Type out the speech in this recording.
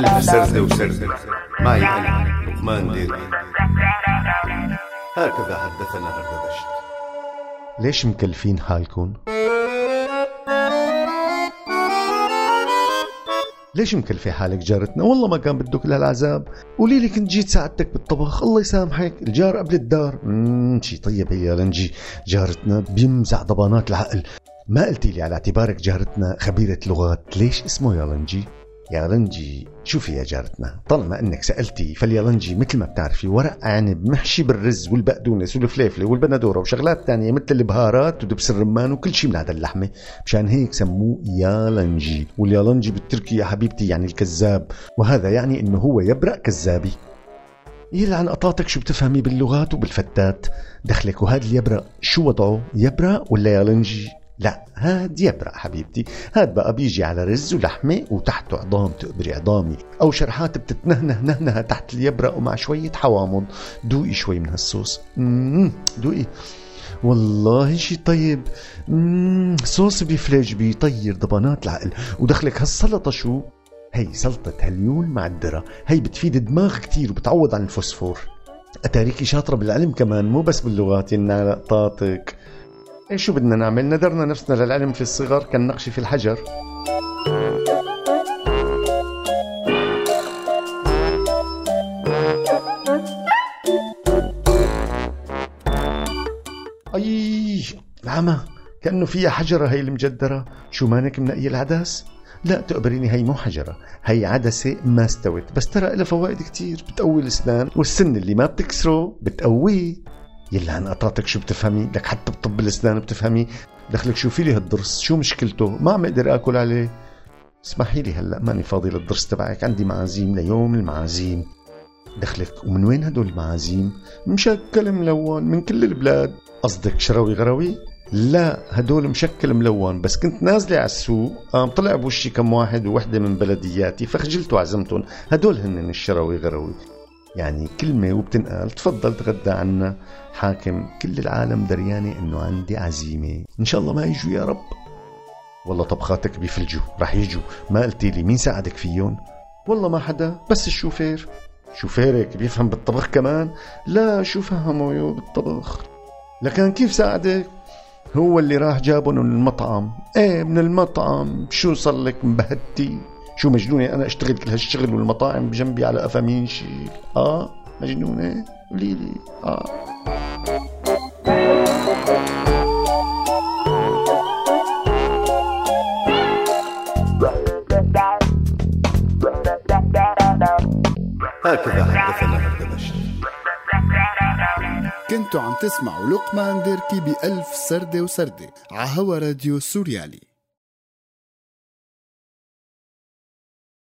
ألف سردة وسردة معي أنا لقمان ديري هكذا حدثنا هردبشت ليش مكلفين حالكم؟ ليش مكلفة حالك جارتنا؟ والله ما كان بدك لهالعذاب، قولي لي كنت جيت ساعدتك بالطبخ، الله يسامحك، الجار قبل الدار، اممم شي طيب هي لنجي. جارتنا بيمزع ضبانات العقل، ما قلتي لي على اعتبارك جارتنا خبيرة لغات، ليش اسمه يا لنجي؟ يا لنجي شوفي يا جارتنا طالما إنك سألتي فاليالنجي مثل ما بتعرفي ورق عنب محشي بالرز والبقدونس والفليفله والبندورة وشغلات تانية مثل البهارات ودبس الرمان وكل شيء من هذا اللحمة. مشان هيك سموه يالنجي واليالنجي بالتركي يا حبيبتي يعني الكذاب. وهذا يعني إنه هو يبرأ كذابي. يلعن قطاتك شو بتفهمي باللغات وبالفتات؟ دخلك وهذا اليبرأ. شو وضعه؟ يبرأ ولا يالنجي لا هاد يبرق حبيبتي. هاد بقى بيجي على رز ولحمة وتحته عظام تقبري عظامي أو شرحات بتتنهنه نهنها تحت اليبرق ومع شوية حوامض. دوقي شوي من هالصوص. دوقي. والله شي طيب. مم صوص بيفلج بيطير ضبانات العقل. ودخلك هالسلطة شو؟ هي سلطة هليول مع الدرة. هي بتفيد الدماغ كتير وبتعوض عن الفوسفور. أتاريكي شاطرة بالعلم كمان مو بس باللغات ينعلق طاطك شو بدنا نعمل؟ ندرنا نفسنا للعلم في الصغر كالنقش في الحجر. أي العمى كأنه فيها حجرة هي المجدرة. شو مانك منقي العدس؟ لا تقبريني هي مو حجرة. هي عدسة ما استوت. بس ترى لها فوائد كتير. بتقوي الأسنان والسن اللي ما بتكسره بتقويه. يلا عن قطعتك شو بتفهمي؟ لك حتى بطب الأسنان بتفهمي؟ دخلك شوفي لي هالضرس شو مشكلته؟ ما عم أقدر آكل عليه. اسمحي لي هلأ ماني فاضي للضرس تبعك عندي معازيم ليوم المعازيم. دخلك ومن وين هدول المعازيم؟ مشكل ملون من كل البلاد. قصدك شروي غروي؟ لا هدول مشكل ملون بس كنت نازلة على السوق قام طلع بوشي كم واحد ووحدة من بلدياتي فخجلت وعزمتهم هدول هن الشروي غروي. يعني كلمة وبتنقال تفضل تغدى عنا حاكم كل العالم دريانة إنه عندي عزيمة. إن شاء الله ما يجوا يا رب. والله طبخاتك بيفلجوا رح يجوا. ما قلتي لي مين ساعدك فيهم؟ والله ما حدا بس الشوفير. شوفيرك بيفهم بالطبخ كمان. لا شو فهمه بالطبخ؟ لكن كيف ساعدك؟ هو اللي راح جابهم من المطعم. إيه من المطعم. شو صار لك مبهدتي؟ شو مجنونة؟ أنا اشتغل كل هالشغل والمطاعم بجنبي على قفا مين شيء آه مجنونة. قولي لي. آه. هكذا حدثنا هردبشت كنتوا عم تسمعوا لقمان ديركي بألف سردة وسردة عهوا راديو سوريالي.